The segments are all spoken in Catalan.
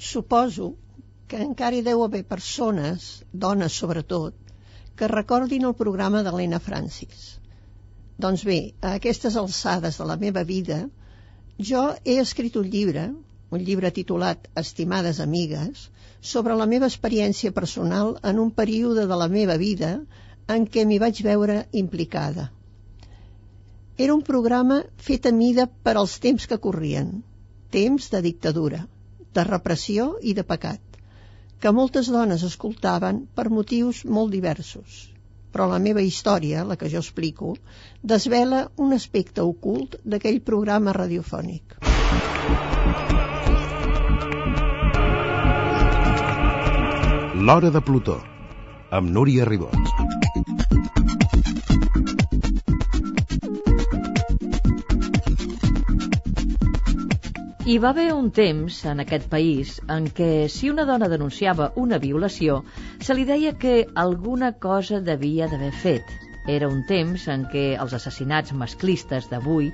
suposo que encara hi deu haver persones, dones sobretot, que recordin el programa d'Helena Francis. Doncs bé, a aquestes alçades de la meva vida, jo he escrit un llibre, un llibre titulat Estimades amigues, sobre la meva experiència personal en un període de la meva vida en què m'hi vaig veure implicada. Era un programa fet a mida per als temps que corrien, temps de dictadura, de repressió i de pecat que moltes dones escoltaven per motius molt diversos. Però la meva història, la que jo explico, desvela un aspecte ocult d'aquell programa radiofònic. L'Hora de Plutó, amb Núria Ribot. Hi va haver un temps en aquest país en què si una dona denunciava una violació, se li deia que alguna cosa devia d'haver fet. Era un temps en què els assassinats masclistes d'avui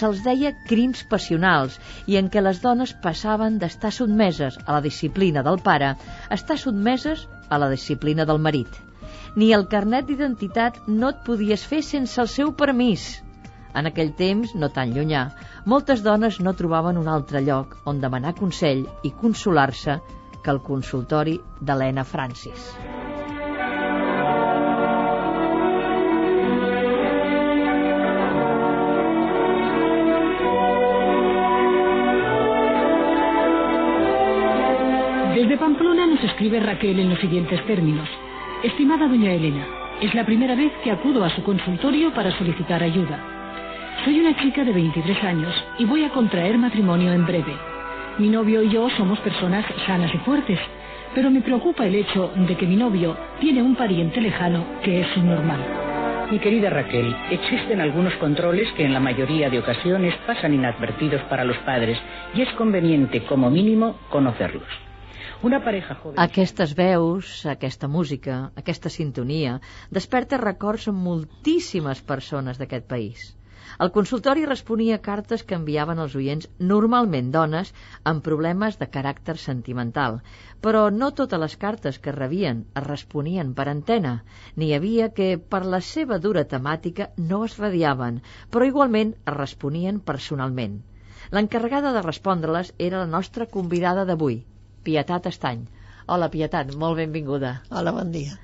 se'ls deia crims passionals i en què les dones passaven d'estar sotmeses a la disciplina del pare a estar sotmeses a la disciplina del marit. Ni el carnet d'identitat no et podies fer sense el seu permís. En aquell temps, no tan llunyà, moltes dones no trobaven un altre lloc on demanar consell i consolar-se que el consultori d'Helena Francis. Desde Pamplona nos escribe Raquel en los siguientes términos. Estimada doña Elena, es la primera vez que acudo a su consultorio para solicitar ayuda. Soy una chica de 23 años y voy a contraer matrimonio en breve. Mi novio y yo somos personas sanas y fuertes, pero me preocupa el hecho de que mi novio tiene un pariente lejano que es subnormal. Mi querida Raquel, existen algunos controles que en la mayoría de ocasiones pasan inadvertidos para los padres y es conveniente, como mínimo, conocerlos. Una pareja joven... Aquestes veus, aquesta música, aquesta sintonia, desperta records en moltíssimes persones d'aquest país. El consultori responia cartes que enviaven els oients, normalment dones, amb problemes de caràcter sentimental. Però no totes les cartes que rebien es responien per antena. N'hi havia que, per la seva dura temàtica, no es radiaven, però igualment es responien personalment. L'encarregada de respondre-les era la nostra convidada d'avui, Pietat Estany. Hola, Pietat, molt benvinguda. Hola, bon dia.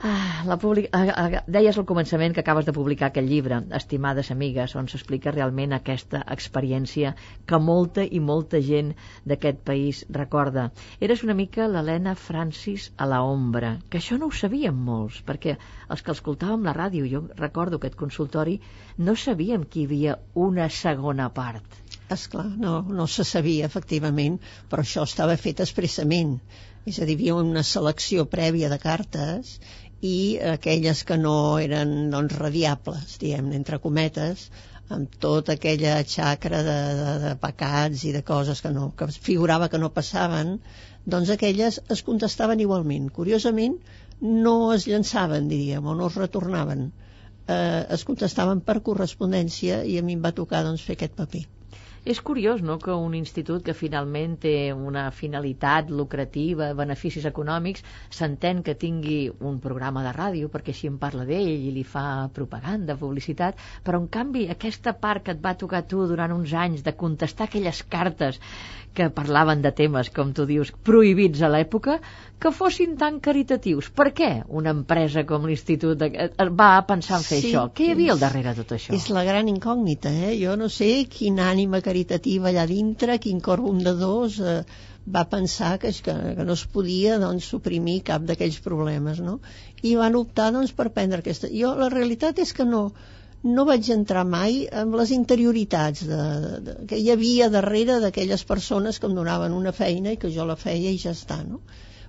Ah, la public... ah, ah, deies al començament que acabes de publicar aquest llibre, Estimades amigues, on s'explica realment aquesta experiència que molta i molta gent d'aquest país recorda. Eres una mica l'Helena Francis a la ombra, que això no ho sabíem molts, perquè els que escoltàvem la ràdio, jo recordo aquest consultori, no sabíem que hi havia una segona part. És clar, no, no se sabia, efectivament, però això estava fet expressament. És a dir, hi havia una selecció prèvia de cartes i aquelles que no eren doncs, radiables, diguem entre cometes, amb tota aquella xacra de, de, de pecats i de coses que, no, que figurava que no passaven, doncs aquelles es contestaven igualment. Curiosament, no es llançaven, diríem, o no es retornaven. Eh, es contestaven per correspondència i a mi em va tocar doncs, fer aquest paper. És curiós, no?, que un institut que finalment té una finalitat lucrativa, beneficis econòmics, s'entén que tingui un programa de ràdio, perquè així en parla d'ell i li fa propaganda, publicitat, però en canvi aquesta part que et va tocar tu durant uns anys de contestar aquelles cartes que parlaven de temes, com tu dius, prohibits a l'època, que fossin tan caritatius. Per què una empresa com l'Institut eh, va pensar en fer sí, això? Què hi havia al darrere de tot això? És la gran incògnita, eh? Jo no sé quina ànima caritativa allà dintre, quin cor bondadors eh, va pensar que, que, que no es podia doncs, suprimir cap d'aquells problemes, no? I van optar doncs, per prendre aquesta... Jo, la realitat és que no, no vaig entrar mai en les interioritats de, de, de, que hi havia darrere d'aquelles persones que em donaven una feina i que jo la feia i ja està, no?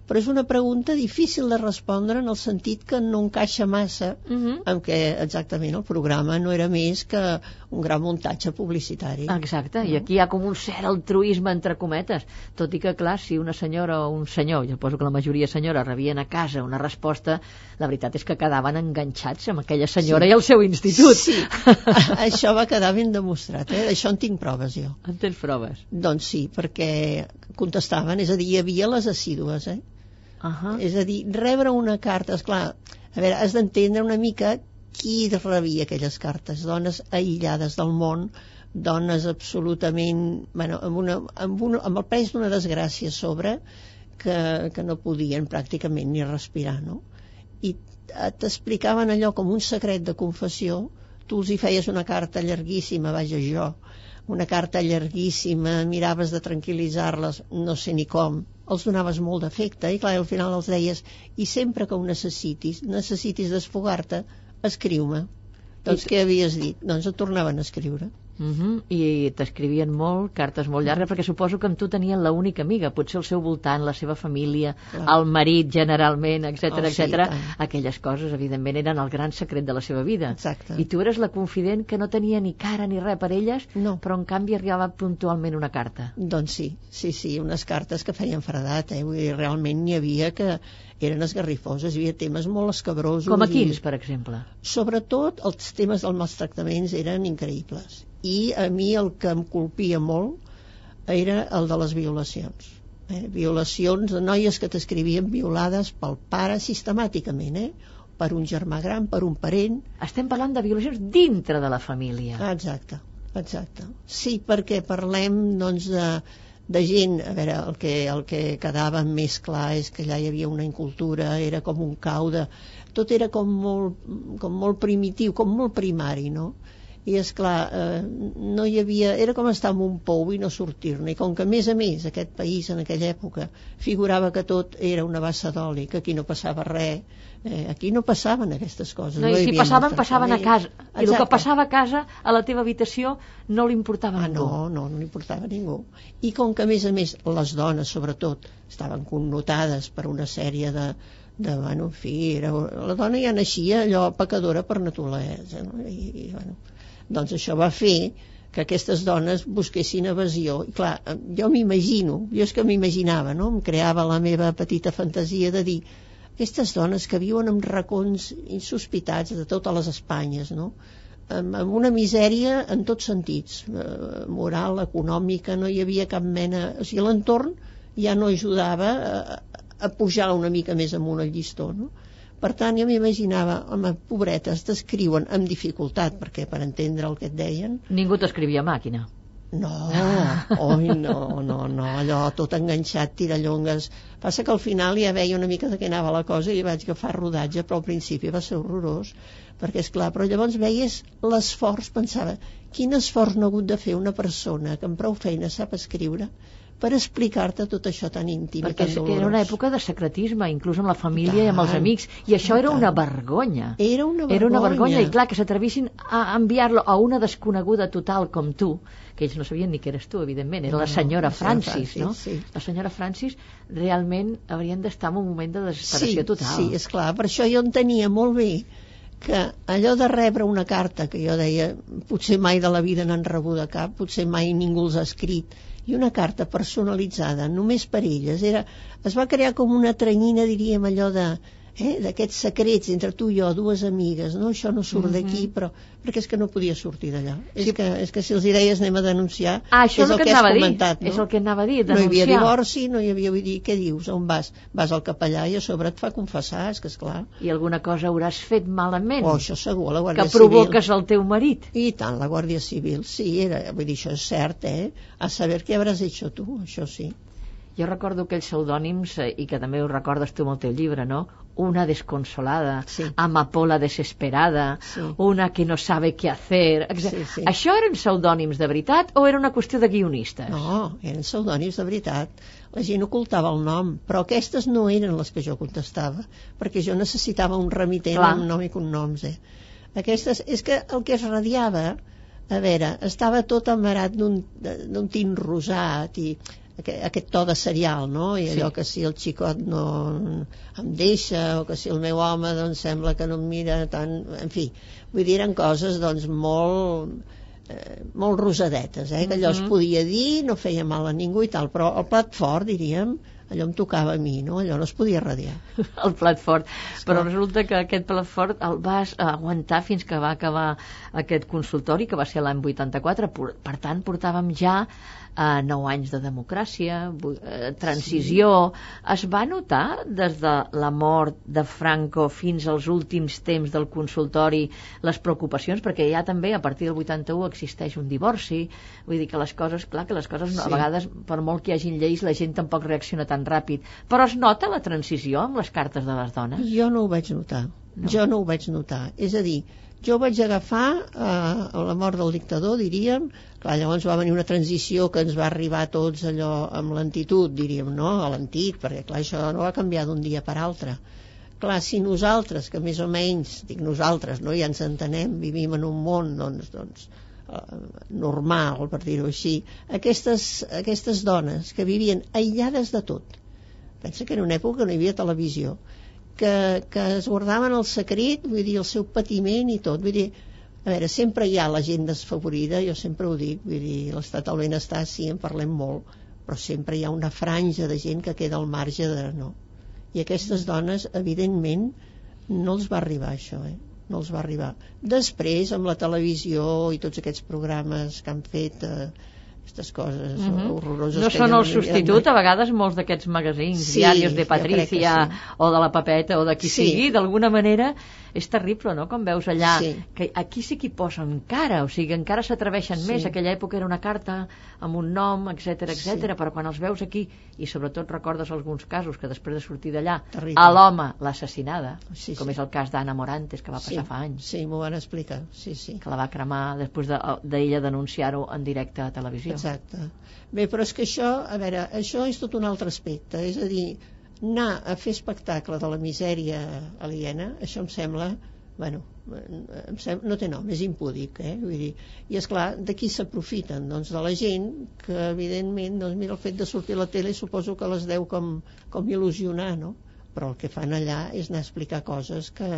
Però és una pregunta difícil de respondre en el sentit que no encaixa massa Uh -huh. en què exactament el programa no era més que un gran muntatge publicitari. Exacte, i aquí hi ha com un cert altruisme entre cometes, tot i que, clar, si una senyora o un senyor, jo poso que la majoria senyora rebien a casa una resposta, la veritat és que quedaven enganxats amb aquella senyora Sí. i el seu institut. Sí, això va quedar ben demostrat, eh? D'això en tinc proves jo. En tens proves? Doncs sí, perquè contestaven, és a dir, hi havia les assídues, eh? Uh -huh. És a dir, rebre una carta, és clar, a veure, has d'entendre una mica qui rebia aquelles cartes, dones aïllades del món, dones absolutament, bueno, amb, una, amb, una, amb el pes d'una desgràcia sobre que, que no podien pràcticament ni respirar, no? I t'explicaven allò com un secret de confessió, tu els hi feies una carta llarguíssima, vaja jo, una carta llarguíssima, miraves de tranquil·litzar-les, no sé ni com, els donaves molt d'efecte i clar, al final els deies i sempre que ho necessitis, necessitis desfogar-te, escriu-me. Doncs I- què havies dit? Doncs et tornaven a escriure. Uh -huh. I t'escrivien molt, cartes molt llargues, perquè suposo que amb tu tenien la única amiga, potser al seu voltant, la seva família, Clar. el marit generalment, etc Oh, sí, etc. i. Aquelles coses, evidentment, eren el gran secret de la seva vida. Exacte. I tu eres la confident que no tenia ni cara ni res per elles, No. però en canvi arribava puntualment una carta. Doncs sí, sí, sí, unes cartes que feien fredat, eh? Vull dir, realment n'hi havia que eren esgarrifoses, hi havia temes molt escabrosos. Com a i- quins, per exemple? sobretot els temes dels maltractaments eren increïbles i a mi el que em colpia molt era el de les violacions eh? violacions de noies que t'escrivien violades pel pare sistemàticament eh? per un germà gran, per un parent Estem parlant de violacions dintre de la família. Ah, exacte, exacte. Sí, perquè parlem doncs, de, de gent, a veure, el que, el que quedava més clar és que allà hi havia una incultura, era com un cau de... Tot era com molt, com molt primitiu, com molt primari, no? I és clar, eh, no hi havia... Era com estar en un pou i no sortir-ne. I com que, a més a més, aquest país en aquella època figurava que tot era una bassa d'oli, que aquí no passava res, eh, aquí no passaven aquestes coses. No, I si passaven, passaven a casa. maltractament. I el que Exacte. passava a casa, a la teva habitació, no li importava a Ah, ningú. no, no, no li importava a ningú. I com que, a més a més, les dones, sobretot, estaven connotades per una sèrie de, de bueno, en fi, era, la dona ja naixia allò pecadora per naturalesa, no? I, i, bueno, doncs això va fer que aquestes dones busquessin evasió. I clar, jo m'imagino, jo és que m'imaginava, no? Em creava la meva petita fantasia de dir aquestes dones que viuen en racons insospitats de totes les Espanyes, no? amb, una misèria en tots sentits, eh, moral, econòmica, no hi havia cap mena... O sigui, l'entorn ja no ajudava a, a pujar una mica més amunt el llistó, no? Per tant, jo m'imaginava, home, pobretes, t'escriuen amb dificultat, perquè per entendre el que et deien, Ningú t'escrivia màquina. no, oi, no, no, no, allò tot enganxat, tirallongues. Passa que al final ja veia una mica de què anava la cosa i vaig agafar rodatge, però al principi va ser horrorós, perquè és clar, però llavors veies l'esforç, pensava, quin esforç no ha hagut de fer una persona que amb prou feina sap escriure per explicar-te tot això tan íntim Perquè i tan era una època de secretisme, inclús amb la família I i amb els tant, amics, i això i era una tant. vergonya. Era una vergonya. Era una vergonya, i clar, que s'atrevissin a enviar-lo a una desconeguda total com tu, que ells no sabien ni que eres tu, evidentment, era la No, la senyora Francis, Francis, no? sí. La senyora Francis realment haurien d'estar en un moment de desesperació sí, total. Sí, és clar, per això jo entenia molt bé que allò de rebre una carta, que jo deia, potser mai de la vida n'han rebuda cap, potser mai ningú els ha escrit, i una carta personalitzada només per elles, era, es va crear com una tranyina, diríem, allò de eh, d'aquests secrets entre tu i jo, dues amigues, no? això no surt d'aquí, però perquè és que no podia sortir d'allà. És, que, és que si els hi deies anem a denunciar, Ah, això és el que has a dir, comentat, no? és el que anava a dir, No hi havia denunciar. divorci, no hi havia, vull dir, què dius, on vas? Vas al capellà i a sobre et fa confessar, és que és clar. I alguna cosa hauràs fet malament, Oh, això segur, la que Guàrdia provoques el teu marit. Civil. I tant, la Guàrdia Civil, sí, era, vull dir, això és cert, eh? A saber què hauràs hecho tu, això sí. Jo recordo aquells pseudònims, eh, i que també ho recordes tu amb el teu llibre, no? Una desconsolada, Sí. amapola desesperada, Sí. una que no sabe què hacer... etc. Sí, sí. Això eren pseudònims de veritat o era una qüestió de guionistes? No, eren pseudònims de veritat. La gent ocultava el nom, però aquestes no eren les que jo contestava, perquè jo necessitava un remitent Clar. amb nom i cognoms, eh? Aquestes, és que el que es radiava, a veure, estava tot amarat d'un tint rosat i aquest, aquest to de serial, no? I allò Sí. que si el xicot no em deixa o que si el meu home doncs sembla que no em mira tant... En fi, vull dir, eren coses doncs molt eh, molt rosadetes, eh? que allò es Mhm. podia dir, no feia mal a ningú i tal, però el plat fort, diríem, allò em tocava a mi, no? Allò no es podia radiar. el plat fort. Però Esclar. resulta que aquest plat fort el vas aguantar fins que va acabar aquest consultori, que va ser l'any 84. Por- Per tant, portàvem ja eh, 9 anys de democràcia, eh, transició. Es va notar des de la mort de Franco fins als últims temps del consultori les preocupacions? Perquè ja també a partir del 81 existeix un divorci. Vull dir que les coses, clar, que les coses no, a Sí. vegades, per molt que hi hagin lleis, la gent tampoc reacciona tan ràpid. Però es nota la transició amb les cartes de les dones? Jo no ho vaig notar. No. Jo no ho vaig notar. És a dir, jo vaig agafar eh, la mort del dictador, diríem. Clar, llavors va venir una transició que ens va arribar a tots allò amb lentitud, diríem, no? A l'antic, perquè clar, això no va canviar d'un dia per altre. Clar, si nosaltres, que més o menys, dic nosaltres, no? ja ens entenem, vivim en un món, doncs, doncs eh, normal, per dir-ho així, aquestes, aquestes dones que vivien aïllades de tot, pensa que era una època no hi havia televisió, que, que es guardaven el secret, vull dir, el seu patiment i tot, vull dir, a veure, sempre hi ha la gent desfavorida, jo sempre ho dic, vull dir, l'estat del benestar sí, en parlem molt, però sempre hi ha una franja de gent que queda al marge de no. I aquestes dones, evidentment, no els va arribar això, eh? no els va arribar. Després, amb la televisió i tots aquests programes que han fet, eh, aquestes coses Mhm. horroroses... No que són el substitut, mai. a vegades, molts d'aquests magazins, Sí, diaris de Patricia, sí. o de la Papeta, o de qui Sí. sigui, d'alguna manera és terrible, no?, com veus allà, Sí. que aquí sí que hi posen cara, o sigui, encara s'atreveixen Sí. més, aquella època era una carta amb un nom, etc etc. Sí. però quan els veus aquí, i sobretot recordes alguns casos que després de sortir d'allà, a l'home l'assassinada, Sí, com sí. és el cas d'Anna Morantes, que va passar sí, fa anys, Sí, m'ho van explicar, sí, sí. que la va cremar després de- d'ella denunciar-ho en directe a televisió. Exacte. Bé, però és que això, a veure, això és tot un altre aspecte, és a dir, anar a fer espectacle de la misèria aliena, això em sembla, bueno, em sem no té nom, és impúdic, eh? Vull dir, i és clar, de qui s'aprofiten? Doncs de la gent que, evidentment, doncs mira, el fet de sortir a la tele suposo que les deu com, com il·lusionar, no? Però el que fan allà és anar a explicar coses que,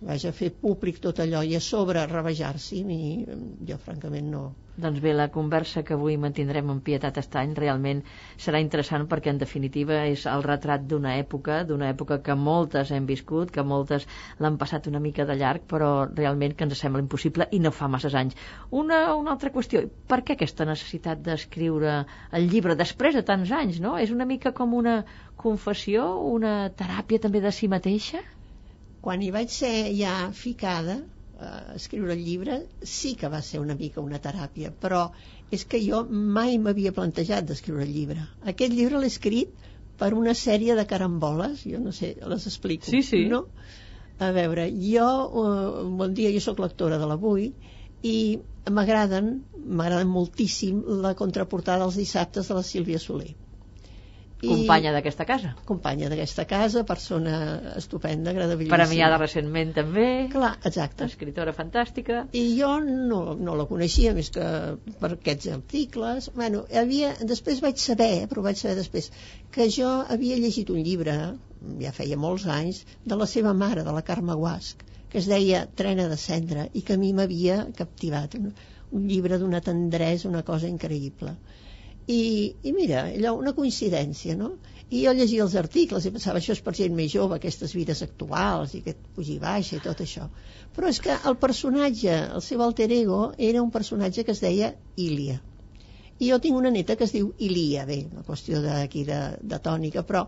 vaja, fer públic tot allò i a sobre rebajar-s'hi, ni- jo francament no, Doncs bé, la conversa que avui mantindrem amb Pietat Estany realment serà interessant perquè en definitiva és el retrat d'una època, d'una època que moltes hem viscut, que moltes l'han passat una mica de llarg, però realment que ens sembla impossible i no fa masses anys. Una, una altra qüestió, per què aquesta necessitat d'escriure el llibre després de tants anys, no? És una mica com una confessió, una teràpia també de si mateixa? Quan hi vaig ser ja ficada a escriure el llibre sí que va ser una mica una teràpia però és que jo mai m'havia plantejat d'escriure el llibre aquest llibre l'he escrit per una sèrie de caramboles jo no sé, les explico Sí, sí. no? a veure, jo eh, bon dia, jo sóc lectora de l'Avui i m'agraden m'agraden moltíssim la contraportada dels dissabtes de la Sílvia Soler Companya d'aquesta casa. companya d'aquesta casa, persona estupenda, agradabilíssima. Premiada recentment també, Clar, exacte. escritora fantàstica. I jo no, no la coneixia més que per aquests articles. Bueno, havia, després vaig saber, però vaig saber després, que jo havia llegit un llibre, ja feia molts anys, de la seva mare, de la Carme Guasc, que es deia Trena de cendra, i que a mi m'havia captivat. Un, un llibre d'una tendresa, una cosa increïble. I, i mira, allò, una coincidència, no? I jo llegia els articles i pensava, això és per gent més jove, aquestes vides actuals i aquest puig i baixa i tot això. Però és que el personatge, el seu alter ego, era un personatge que es deia Ilia. I jo tinc una neta que es diu Ilia, bé, una qüestió d'aquí de, de tònica, però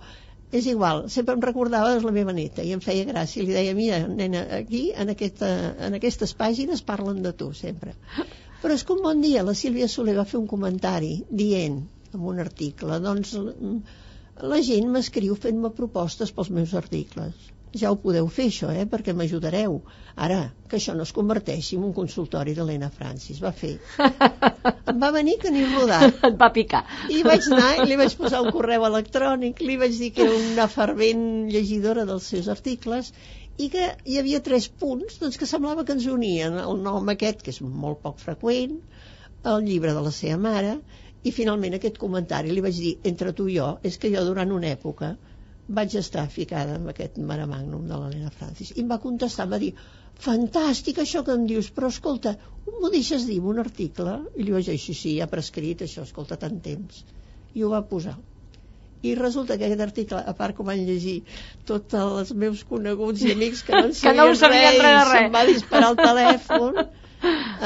és igual, sempre em recordava la meva neta i em feia gràcia, li deia, mira, nena, aquí, en, aquesta, en aquestes pàgines parlen de tu, sempre. Però és que un bon dia la Sílvia Soler va fer un comentari dient, en un article, doncs la gent m'escriu fent-me propostes pels meus articles. Ja ho podeu fer, això, eh? perquè m'ajudareu. Ara, que això no es converteixi en un consultori d'Helena Francis. Va fer. Em va venir que ni rodat. Et va picar. I vaig anar li vaig posar un correu electrònic, li vaig dir que era una fervent llegidora dels seus articles i que hi havia tres punts doncs, que semblava que ens unien. El nom aquest, que és molt poc freqüent, el llibre de la seva mare I finalment aquest comentari li vaig dir, entre tu i jo, és que jo durant una època vaig estar ficada amb aquest mare magnum de l'Helena Francis. I em va contestar, em va dir, fantàstic això que em dius, però escolta, m'ho deixes dir un article? I li vaig dir, sí, sí, ja prescrit això, escolta, tant temps. I ho va posar. I resulta que aquest article, a part que van llegir tots els meus coneguts i amics que no en que no sabien res, res, res. se'm va disparar el telèfon,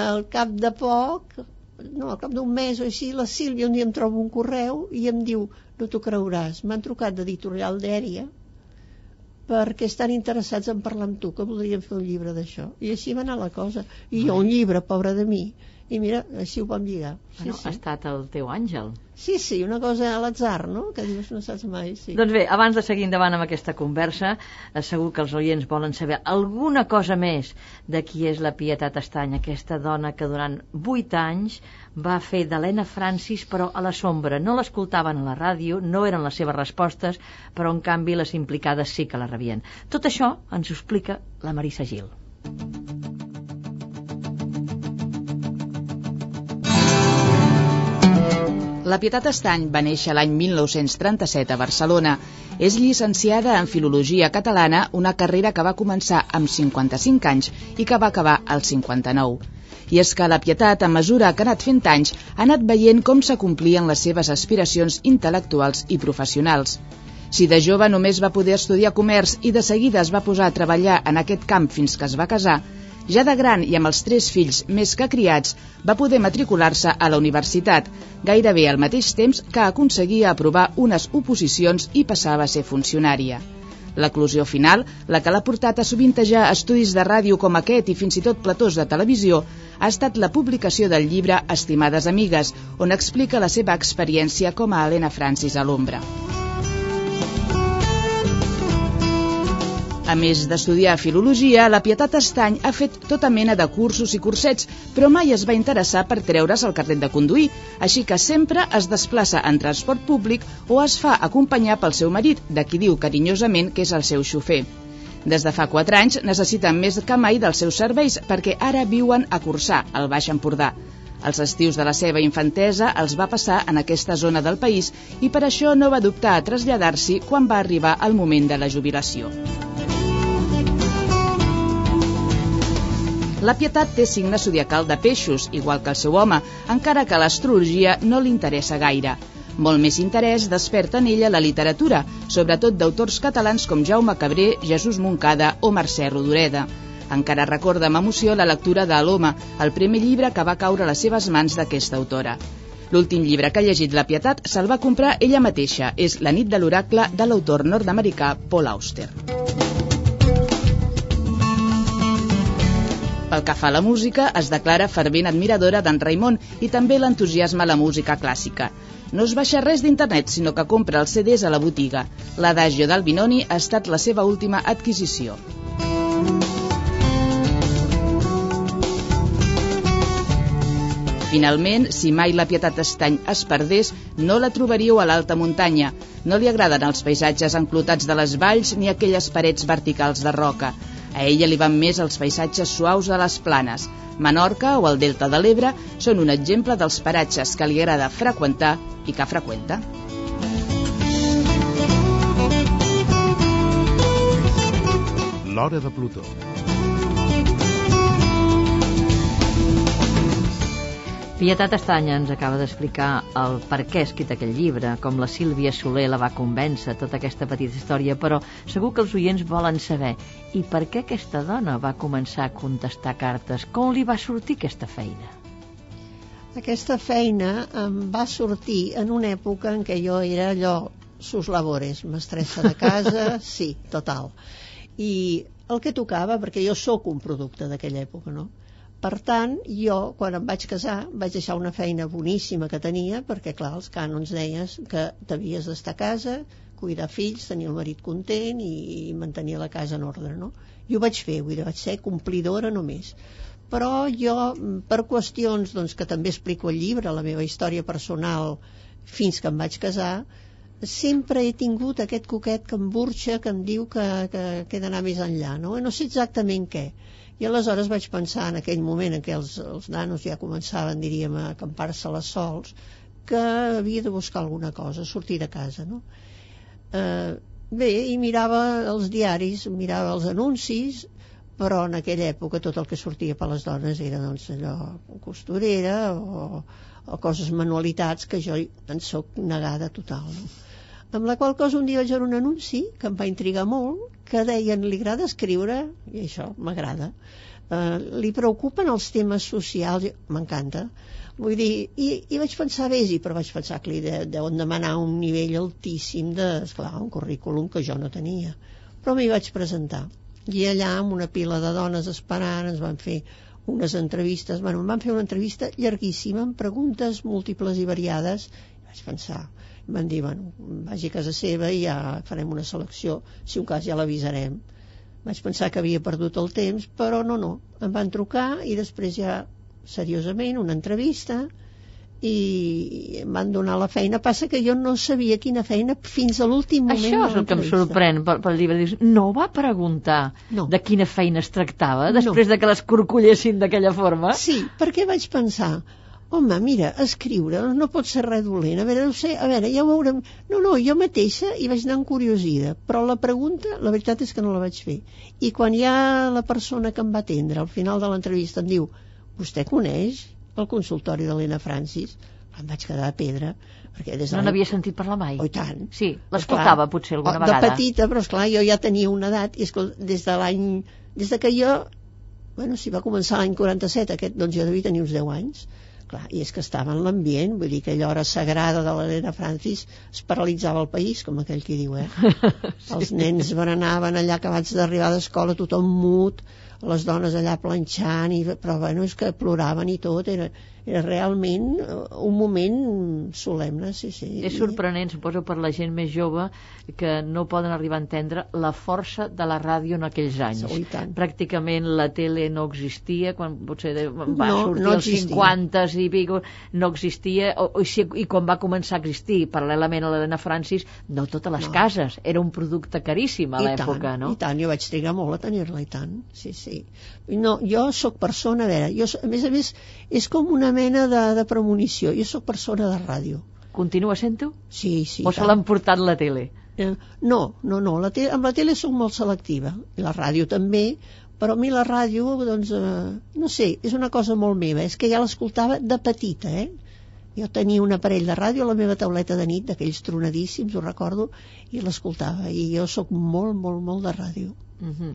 al cap de poc, no, al cap d'un mes o així, la Sílvia un dia em troba un correu i em diu, no t'ho creuràs, m'han trucat d'editorial d'Èria perquè estan interessats en parlar amb tu, que voldrien fer un llibre d'això. I així va anar la cosa. I jo, un llibre, pobre de mi, i mira, així ho vam lligar. Sí, bueno, sí. ha estat el teu àngel. Sí, sí, una cosa a l'atzar, no? Que dius, no saps mai, sí. Doncs bé, abans de seguir endavant amb aquesta conversa, eh, segur que els oients volen saber alguna cosa més de qui és la Pietat Estany, aquesta dona que durant vuit anys va fer d'Helena Francis, però a la sombra. No l'escoltaven a la ràdio, no eren les seves respostes, però en canvi les implicades sí que la rebien. Tot això ens ho explica la Marisa Gil. La Pietat Estany va néixer l'any 1937 a Barcelona. És llicenciada en Filologia Catalana, una carrera que va començar amb 55 anys i que va acabar als 59. I és que la Pietat, a mesura que ha anat fent anys, ha anat veient com s'acomplien les seves aspiracions intel·lectuals i professionals. Si de jove només va poder estudiar comerç i de seguida es va posar a treballar en aquest camp fins que es va casar, ja de gran i amb els tres fills més que criats, va poder matricular-se a la universitat, gairebé al mateix temps que aconseguia aprovar unes oposicions i passava a ser funcionària. L'eclusió final, la que l'ha portat a sovintejar estudis de ràdio com aquest i fins i tot platós de televisió, ha estat la publicació del llibre Estimades amigues, on explica la seva experiència com a Helena Francis a l'ombra. A més d'estudiar filologia, la Pietat Estany ha fet tota mena de cursos i cursets, però mai es va interessar per treure's el carnet de conduir, així que sempre es desplaça en transport públic o es fa acompanyar pel seu marit, de qui diu carinyosament que és el seu xofer. Des de fa 4 anys necessiten més que mai dels seus serveis perquè ara viuen a Cursà, al Baix Empordà. Els estius de la seva infantesa els va passar en aquesta zona del país i per això no va dubtar a traslladar-s'hi quan va arribar el moment de la jubilació. La Pietat té signe zodiacal de peixos, igual que el seu home, encara que l'astrologia no li interessa gaire. Molt més interès desperta en ella la literatura, sobretot d'autors catalans com Jaume Cabré, Jesús Moncada o Mercè Rodoreda. Encara recorda amb emoció la lectura de L'Home, el primer llibre que va caure a les seves mans d'aquesta autora. L'últim llibre que ha llegit La Pietat se'l va comprar ella mateixa. És La nit de l'oracle de l'autor nord-americà Paul Auster. Pel que fa a la música, es declara fervent admiradora d'en Raimon i també l'entusiasma a la música clàssica. No es baixa res d'internet, sinó que compra els CDs a la botiga. L'Adagio del Binoni ha estat la seva última adquisició. Finalment, si mai la Pietat Estany es perdés, no la trobaríeu a l'alta muntanya. No li agraden els paisatges enclotats de les valls ni aquelles parets verticals de roca. A ella li van més els paisatges suaus de les planes. Menorca o el Delta de l'Ebre són un exemple dels paratges que li agrada freqüentar i que freqüenta. L'hora de Plutó. Pietat Estanya ens acaba d'explicar el per què ha escrit aquell llibre, com la Sílvia Soler la va convèncer, tota aquesta petita història, però segur que els oients volen saber i per què aquesta dona va començar a contestar cartes? Com li va sortir aquesta feina? Aquesta feina em va sortir en una època en què jo era allò, sus labores, mestressa de casa, sí, total. I el que tocava, perquè jo sóc un producte d'aquella època, no?, per tant, jo, quan em vaig casar, vaig deixar una feina boníssima que tenia, perquè, clar, els cànons deies que t'havies d'estar a casa, cuidar fills, tenir el marit content i, i mantenir la casa en ordre, no? I ho vaig fer, vull dir, vaig ser complidora només. Però jo, per qüestions doncs, que també explico al llibre, la meva història personal fins que em vaig casar, sempre he tingut aquest coquet que em burxa, que em diu que, que, que he d'anar més enllà, no? No sé exactament què i aleshores vaig pensar en aquell moment en què els, els nanos ja començaven, diríem, a acampar-se les sols, que havia de buscar alguna cosa, sortir de casa, no? Eh, bé, i mirava els diaris, mirava els anuncis, però en aquella època tot el que sortia per les dones era doncs allò costurera o, o coses manualitats que jo en sóc negada total no? amb la qual cosa un dia vaig veure un anunci que em va intrigar molt que deien li agrada escriure? I això m'agrada. Eh, li preocupen els temes socials? M'encanta. Vull dir, i, i vaig pensar vés però vaig pensar que li de, deuen demanar un nivell altíssim de, esclar, un currículum que jo no tenia. Però m'hi vaig presentar. I allà amb una pila de dones esperant ens van fer unes entrevistes, bueno, em van fer una entrevista llarguíssima amb preguntes múltiples i variades. I vaig pensar van dir, bueno, vagi a casa seva i ja farem una selecció si un cas ja l'avisarem vaig pensar que havia perdut el temps però no, no, em van trucar i després ja seriosament una entrevista i em van donar la feina. Passa que jo no sabia quina feina fins a l'últim moment. Això és el que em sorprèn pel, pel llibre. Dius, no va preguntar no. de quina feina es tractava després no. de que les corcollessin d'aquella forma? Sí, perquè vaig pensar, home, mira, escriure no pot ser res dolent. A veure, no sé, a veure, ja ho veurem. No, no, jo mateixa hi vaig anar encuriosida, però la pregunta, la veritat és que no la vaig fer. I quan hi ha la persona que em va atendre al final de l'entrevista em diu, vostè coneix al consultori de l'Ena Francis em vaig quedar a pedra perquè des de no n'havia sentit parlar mai oh, tant sí, l'escoltava potser alguna de vegada de petita, però esclar, jo ja tenia una edat i esclar, des de l'any des de que jo bueno, si va començar l'any 47 aquest, doncs jo devia tenir uns 10 anys clar, i és que estava en l'ambient vull dir que allò hora sagrada de l'Helena Francis es paralitzava el país, com aquell qui diu eh? sí. els nens berenaven allà acabats d'arribar d'escola, tothom mut les dones allà planxant, i, però bueno, és que ploraven i tot, era, era realment un moment solemne, sí, sí. És sorprenent, suposo, per la gent més jove que no poden arribar a entendre la força de la ràdio en aquells anys. Sí, Pràcticament la tele no existia, quan potser va no, sortir no als 50 i pico, no existia, o, o, i quan va començar a existir, paral·lelament a l'Helena Francis, no totes les no. cases, era un producte caríssim a l'època, no? I tant, jo vaig trigar molt a tenir-la, i tant, sí, sí. No, jo sóc persona, a veure, jo, a més a més, és com una mena de, de premonició. Jo sóc persona de ràdio. Continua sent-ho? Sí, sí. O se l'han portat la tele? Eh, no, no, no. La tele, amb la tele sóc molt selectiva. I la ràdio també, però a mi la ràdio, doncs, eh, no sé, és una cosa molt meva. És que ja l'escoltava de petita, eh? Jo tenia un aparell de ràdio a la meva tauleta de nit, d'aquells tronadíssims, ho recordo, i l'escoltava. I jo sóc molt, molt, molt de ràdio. Uh -huh.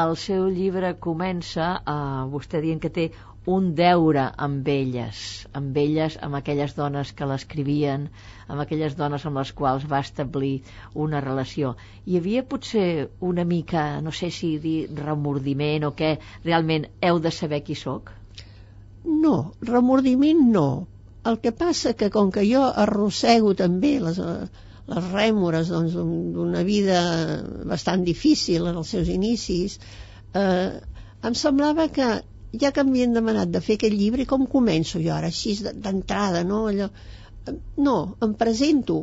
El seu llibre comença, uh, vostè dient que té un deure amb elles, amb elles, amb aquelles dones que l'escrivien, amb aquelles dones amb les quals va establir una relació. Hi havia potser una mica, no sé si dir remordiment o què, realment heu de saber qui sóc? No, remordiment no. El que passa que com que jo arrossego també les, les rèmores doncs, d'una vida bastant difícil en els seus inicis, eh, em semblava que ja que m'havien demanat de fer aquest llibre, com començo jo ara, així d'entrada, no? Allò, no, em presento,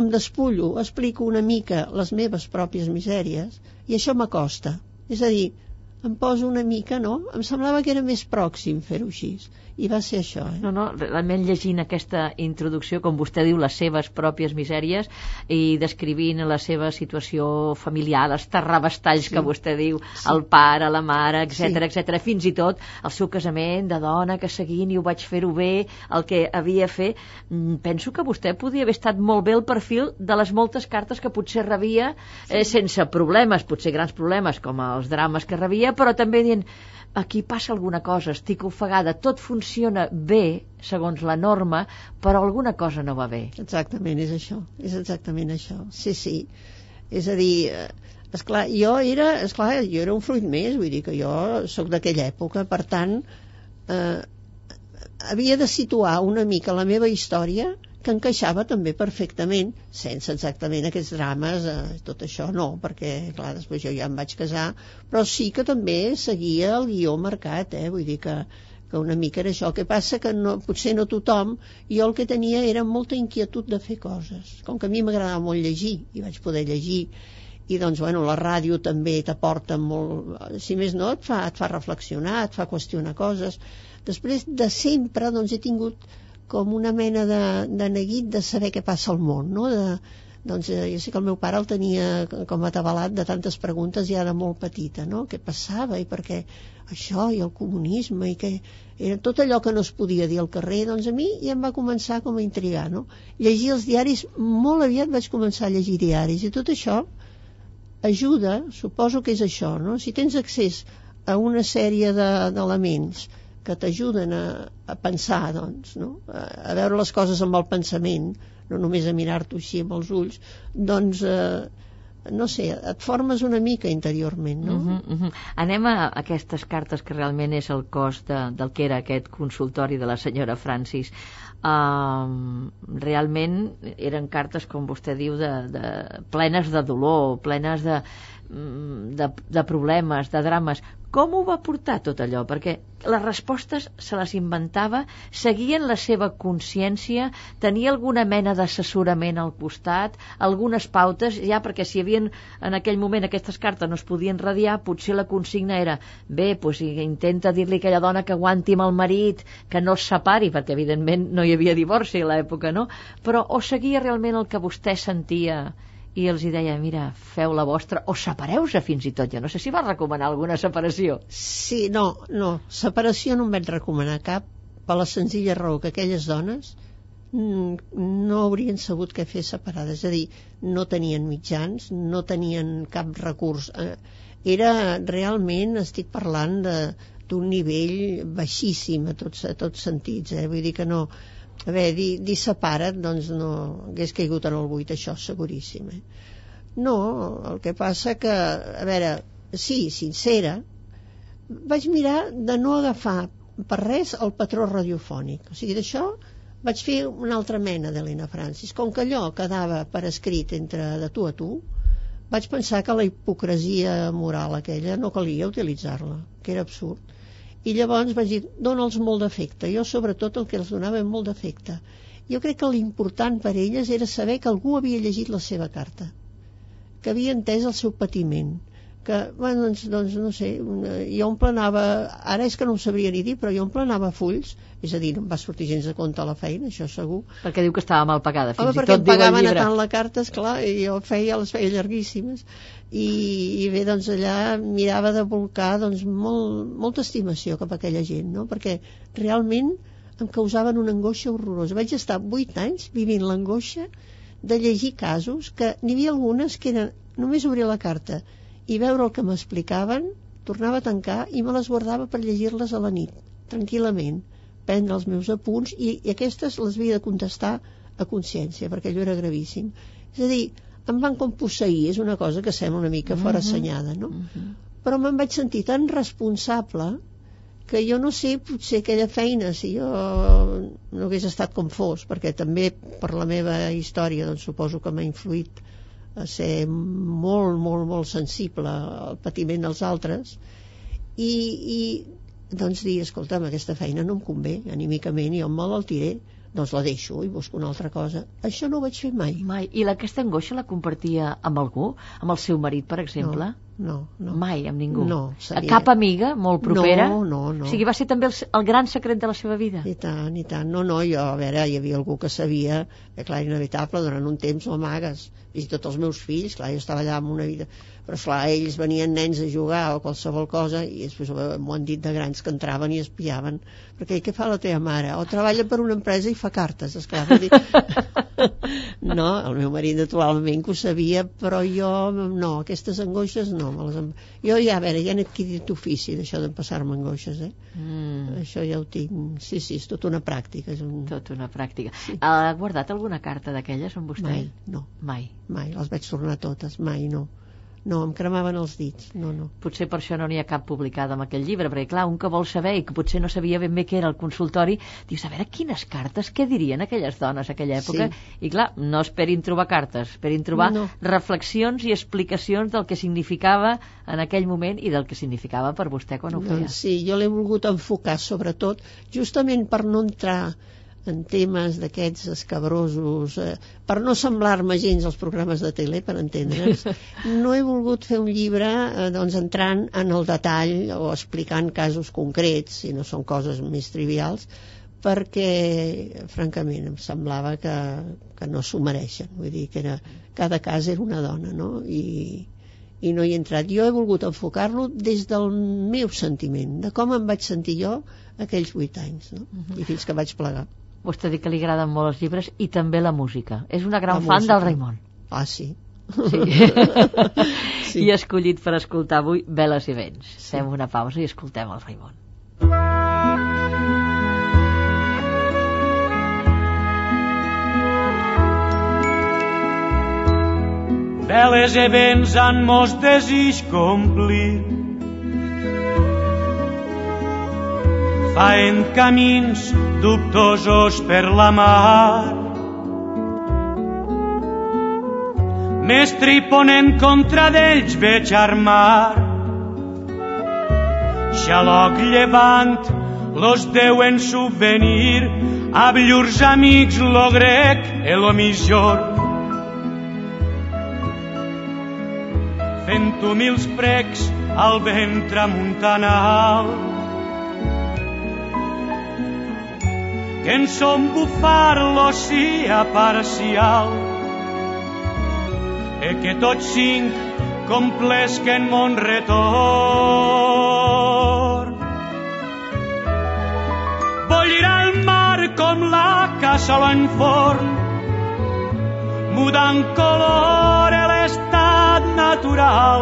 em despullo, explico una mica les meves pròpies misèries i això m'acosta. És a dir, em poso una mica, no? Em semblava que era més pròxim fer-ho així i va ser això. Eh? No, no, realment llegint aquesta introducció, com vostè diu, les seves pròpies misèries i descrivint la seva situació familiar, els terrabastalls sí. que vostè diu, sí. el pare, la mare, etc sí. etc, fins i tot el seu casament de dona que seguint i ho vaig fer-ho bé, el que havia fer, mm, penso que vostè podia haver estat molt bé el perfil de les moltes cartes que potser rebia eh, sense problemes, potser grans problemes com els drames que rebia, però també dient aquí passa alguna cosa, estic ofegada, tot funciona bé, segons la norma, però alguna cosa no va bé. Exactament, és això, és exactament això. Sí, sí. És a dir, eh, esclar, jo era, esclar, jo era un fruit més, vull dir que jo sóc d'aquella època, per tant, eh, havia de situar una mica la meva història que encaixava també perfectament, sense exactament aquests drames, eh, tot això no, perquè, clar, després jo ja em vaig casar, però sí que també seguia el guió marcat, eh, vull dir que, que una mica era això. El que passa que no, potser no tothom, jo el que tenia era molta inquietud de fer coses. Com que a mi m'agradava molt llegir, i vaig poder llegir, i doncs, bueno, la ràdio també t'aporta molt, si més no, et fa, et fa reflexionar, et fa qüestionar coses. Després de sempre, doncs, he tingut com una mena de, de neguit de saber què passa al món, no? De, doncs eh, jo sé que el meu pare el tenia com atabalat de tantes preguntes ja era molt petita, no? Què passava i per què això i el comunisme i que era tot allò que no es podia dir al carrer, doncs a mi ja em va començar com a intrigar, no? Llegir els diaris, molt aviat vaig començar a llegir diaris i tot això ajuda, suposo que és això, no? Si tens accés a una sèrie d'elements de, que t'ajuden a, a pensar, doncs, no? A, a veure les coses amb el pensament, no només a mirar-t'ho així amb els ulls, doncs, eh, no sé, et formes una mica interiorment, no? Uh -huh, uh -huh. Anem a aquestes cartes que realment és el cos de, del que era aquest consultori de la senyora Francis. Uh, realment eren cartes, com vostè diu, de, de, plenes de dolor, plenes de, mm, de, de problemes, de drames. Com ho va portar tot allò? Perquè les respostes se les inventava, seguien la seva consciència, tenia alguna mena d'assessorament al costat, algunes pautes, ja perquè si havia en aquell moment aquestes cartes no es podien radiar, potser la consigna era bé, doncs intenta dir-li a aquella dona que aguanti amb el marit, que no es separi, perquè evidentment no hi havia divorci a l'època, no? Però o seguia realment el que vostè sentia i els hi deia, mira, feu la vostra, o separeu-se fins i tot. Jo no sé si va recomanar alguna separació. Sí, no, no, separació no em vaig recomanar cap, per la senzilla raó que aquelles dones mm, no haurien sabut què fer separades, és a dir, no tenien mitjans, no tenien cap recurs. Eh, era realment, estic parlant d'un nivell baixíssim a tots, a tots sentits, eh? vull dir que no, a veure, dir, dir separa't, doncs no hagués caigut en el buit, això, seguríssim. Eh? No, el que passa que, a veure, sí, sincera, vaig mirar de no agafar per res el patró radiofònic. O sigui, d'això vaig fer una altra mena d'Helena Francis. Com que allò quedava per escrit entre de tu a tu, vaig pensar que la hipocresia moral aquella no calia utilitzar-la, que era absurd i llavors vaig dir, dona'ls molt d'efecte. Jo sobretot el que els donava molt d'efecte. Jo crec que l'important per elles era saber que algú havia llegit la seva carta que havia entès el seu patiment que, bueno, doncs, doncs no sé, jo em planava, ara és que no ho sabria ni dir, però jo em planava fulls, és a dir, no em va sortir gens de compte a la feina, això segur. Perquè diu que estava mal pagada, fins Home, i tot diu el llibre. perquè em pagaven a tant la carta, esclar, i jo feia, les feia llarguíssimes, i, i bé, doncs allà mirava de volcar doncs, molt, molta estimació cap a aquella gent, no? perquè realment em causaven una angoixa horrorosa. Vaig estar vuit anys vivint l'angoixa de llegir casos que n'hi havia algunes que eren només obrir la carta i veure el que m'explicaven, tornava a tancar i me les guardava per llegir-les a la nit, tranquil·lament, prendre els meus apunts i, i aquestes les havia de contestar a consciència, perquè allò era gravíssim. És a dir, em van com posseir, és una cosa que sembla una mica fora assenyada, no? Uh -huh. Però me'n vaig sentir tan responsable que jo no sé, potser aquella feina, si jo no hagués estat com fos, perquè també per la meva història doncs suposo que m'ha influït a ser molt, molt, molt sensible al patiment dels altres i, i doncs dir, escolta'm, aquesta feina no em convé anímicament, jo em malaltiré doncs la deixo i busco una altra cosa. Això no ho vaig fer mai. Mai. I aquesta angoixa la compartia amb algú? Amb el seu marit, per exemple? No. No, no. Mai amb ningú? No. Seria... Cap amiga molt propera? No, no, no. O sigui, va ser també el, el gran secret de la seva vida? I tant, i tant. No, no, jo, a veure, hi havia algú que sabia que, clar, inevitable, durant un temps l'amagues. Fins i tot els meus fills, clar, jo estava allà amb una vida... Però, esclar, ells venien nens a jugar o qualsevol cosa i després m'ho han dit de grans que entraven i espiaven. Perquè què fa la teva mare? O treballa per una empresa i fa cartes, esclar. Dir... no, el meu marit naturalment que ho sabia, però jo, no, aquestes angoixes no. Me les... Jo ja, a veure, ja he adquirit ofici d'això de passar-me angoixes, eh? Mm. Això ja ho tinc. Sí, sí, és tota una pràctica. És un... Tot una pràctica. Sí. Ha guardat alguna carta d'aquelles amb vostè? Mai, no. Mai. Mai, les vaig tornar totes, mai no no, em cremaven els dits, no, no. Potser per això no n'hi ha cap publicada amb aquell llibre, perquè clar, un que vol saber i que potser no sabia ben bé què era el consultori, dius, a veure, quines cartes, què dirien aquelles dones aquella època? Sí. I clar, no esperin trobar cartes, esperin trobar no. reflexions i explicacions del que significava en aquell moment i del que significava per vostè quan ho feia. Doncs sí, jo l'he volgut enfocar sobretot justament per no entrar en temes d'aquests escabrosos, eh, per no semblar-me gens als programes de tele, per entendre's, no he volgut fer un llibre eh, doncs, entrant en el detall o explicant casos concrets, si no són coses més trivials, perquè francament em semblava que, que no s'ho mereixen vull dir que era, cada cas era una dona no? I, i no hi he entrat jo he volgut enfocar-lo des del meu sentiment de com em vaig sentir jo aquells vuit anys no? Uh -huh. i fins que vaig plegar Vostè diu que li agraden molt els llibres i també la música. És una gran La fan música. del Raimon. ah sí, Sí. Sí. I ha escollit per escoltar avui Veles i Vents. Sí. Fem una pausa i escoltem el Raimon. Veles e vents han mos desig complir. Faen camins dubtosos per la mar. Mestre i ponent contra d'ells veig armar. Xaloc llevant, los deuen subvenir, a llurs amics lo grec e lo millor. fent humils precs al vent tramuntanal. En som bufar l'oceà parcial e que tots cinc complesquen mon retorn. Bollirà el mar com la cassola en forn, mudant color a l'estat natural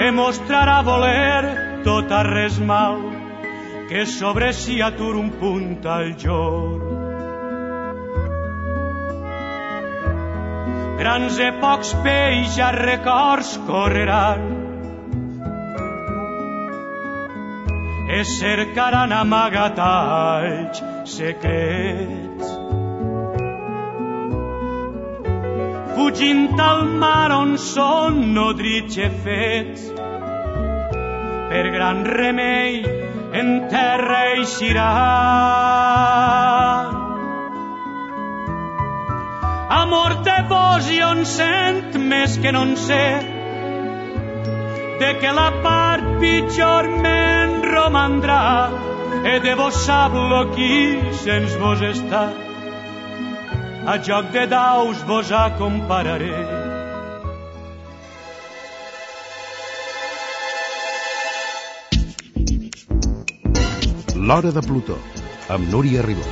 e mostrarà voler tot a res mal que sobre si atur un punt al jorn. Grans e pocs peix a records correran e cercaran amagatalls secrets fugint al mar on són nodrits fets. Per gran remei en terra eixiran. Amor de vos i on sent més que no en sé, de que la part pitjor me'n romandrà, e de vos sap lo qui sens vos està a joc de daus vos acompararé. L'Hora de Plutó, amb Núria Ribó.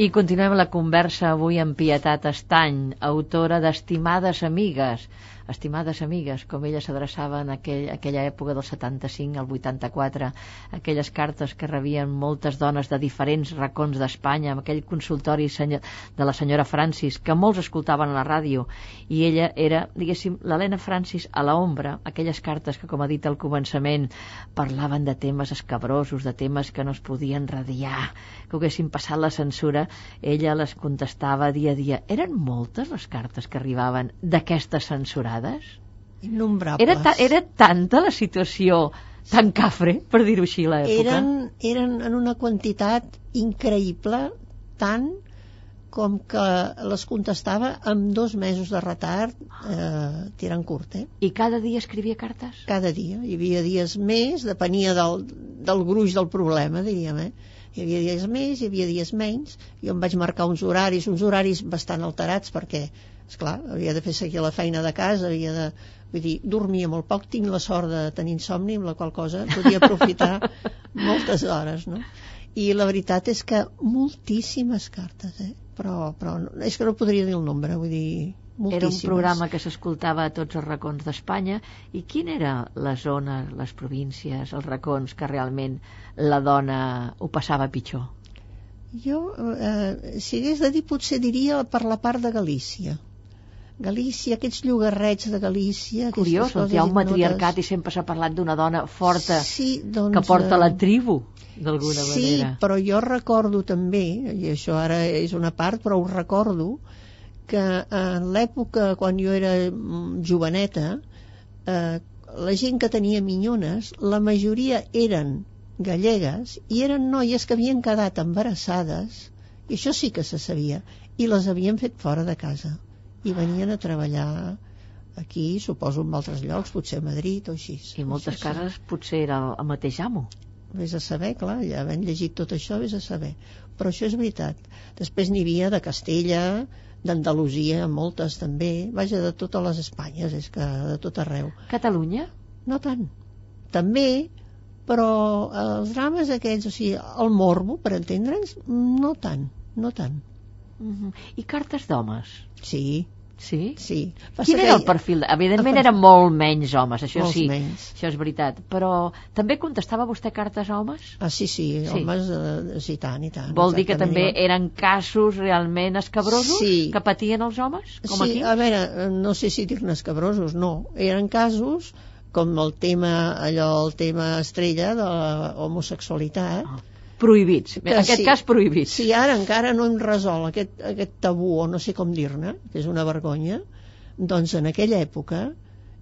I continuem la conversa avui amb Pietat Estany, autora d'Estimades Amigues. Estimades amigues, com ella s'adreçava en aquell, aquella època del 75 al 84, aquelles cartes que rebien moltes dones de diferents racons d'Espanya, amb aquell consultori de la senyora Francis, que molts escoltaven a la ràdio, i ella era, diguéssim, l'Helena Francis a l'ombra, aquelles cartes que, com ha dit al començament, parlaven de temes escabrosos, de temes que no es podien radiar, que haguessin passat la censura, ella les contestava dia a dia. Eren moltes les cartes que arribaven d'aquestes censurades? innombrables Era, ta era tanta la situació tan cafre, per dir-ho així, a l'època? eren, eren en una quantitat increïble tant com que les contestava amb dos mesos de retard eh, tirant curt, eh? I cada dia escrivia cartes? cada dia. Hi havia dies més, depenia del, del gruix del problema, diríem, eh? Hi havia dies més, hi havia dies menys. Jo em vaig marcar uns horaris, uns horaris bastant alterats perquè, és clar, havia de fer seguir la feina de casa, havia de... Vull dir, dormia molt poc, tinc la sort de tenir insomni, amb la qual cosa podia aprofitar moltes hores, no? I la veritat és que moltíssimes cartes, eh? Però, però és que no podria dir el nombre, vull dir, Era un moltíssimes. programa que s'escoltava a tots els racons d'Espanya. I quina era la zona, les províncies, els racons que realment la dona ho passava pitjor? Jo, eh, si hagués de dir, potser diria per la part de Galícia. Galícia, aquests llogarrets de Galícia... Curiós, on hi ha un matriarcat i sempre s'ha parlat d'una dona forta sí, doncs, que porta eh, la tribu, d'alguna sí, manera. però jo recordo també, i això ara és una part, però ho recordo, que en l'època quan jo era mm, joveneta, eh, la gent que tenia minyones, la majoria eren gallegues i eren noies que havien quedat embarassades, i això sí que se sabia, i les havien fet fora de casa i venien a treballar aquí, suposo en altres llocs, potser a Madrid o així. I moltes Això sí. cases potser era el, el mateix amo. vés a saber, clar, ja havent llegit tot això, vés a saber. Però això és veritat. Després n'hi havia de Castella, d'Andalusia, moltes també, vaja, de totes les Espanyes, és que de tot arreu. Catalunya? No tant. També, però els drames aquests, o sigui, el morbo, per entendre'ns, no tant, no tant. Uh -huh. I cartes d'homes? Sí, Sí? sí. Passa Quin que era el perfil? Evidentment el eren molt menys homes, això Molts sí, menys. això és veritat. Però també contestava vostè cartes a homes? Ah, sí, sí, Sí. homes, eh, sí, tant i tant. Vol dir que exactament. també eren casos realment escabrosos Sí. que patien els homes? Com sí, aquí? a veure, no sé si dir-ne escabrosos, no. Eren casos com el tema, allò, el tema estrella de la homosexualitat. Prohibits. En aquest sí. cas, prohibits. Si ara encara no hem resolt aquest, aquest tabú, o no sé com dir-ne, que és una vergonya, doncs en aquella època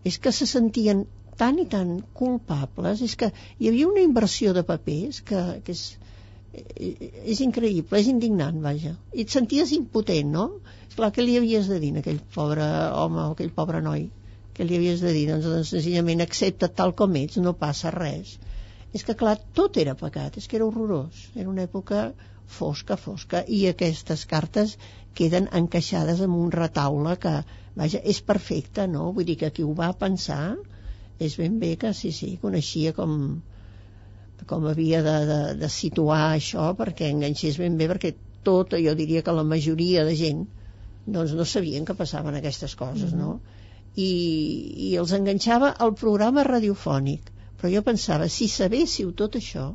és que se sentien tan i tan culpables, és que hi havia una inversió de papers que, que és, eh, és increïble, és indignant, vaja. I et senties impotent, no? Esclar, què li havies de dir a aquell pobre home o aquell pobre noi? Què li havies de dir? Doncs, doncs senzillament accepta tal com ets, no passa res. És que, clar, tot era pecat, és que era horrorós. Era una època fosca, fosca, i aquestes cartes queden encaixades en un retaule que, vaja, és perfecte, no? Vull dir que qui ho va pensar és ben bé que sí, sí, coneixia com, com havia de, de, de situar això perquè enganxés ben bé, perquè tot, jo diria que la majoria de gent doncs no sabien que passaven aquestes coses, no? I, i els enganxava al programa radiofònic però jo pensava, si sabéssiu tot això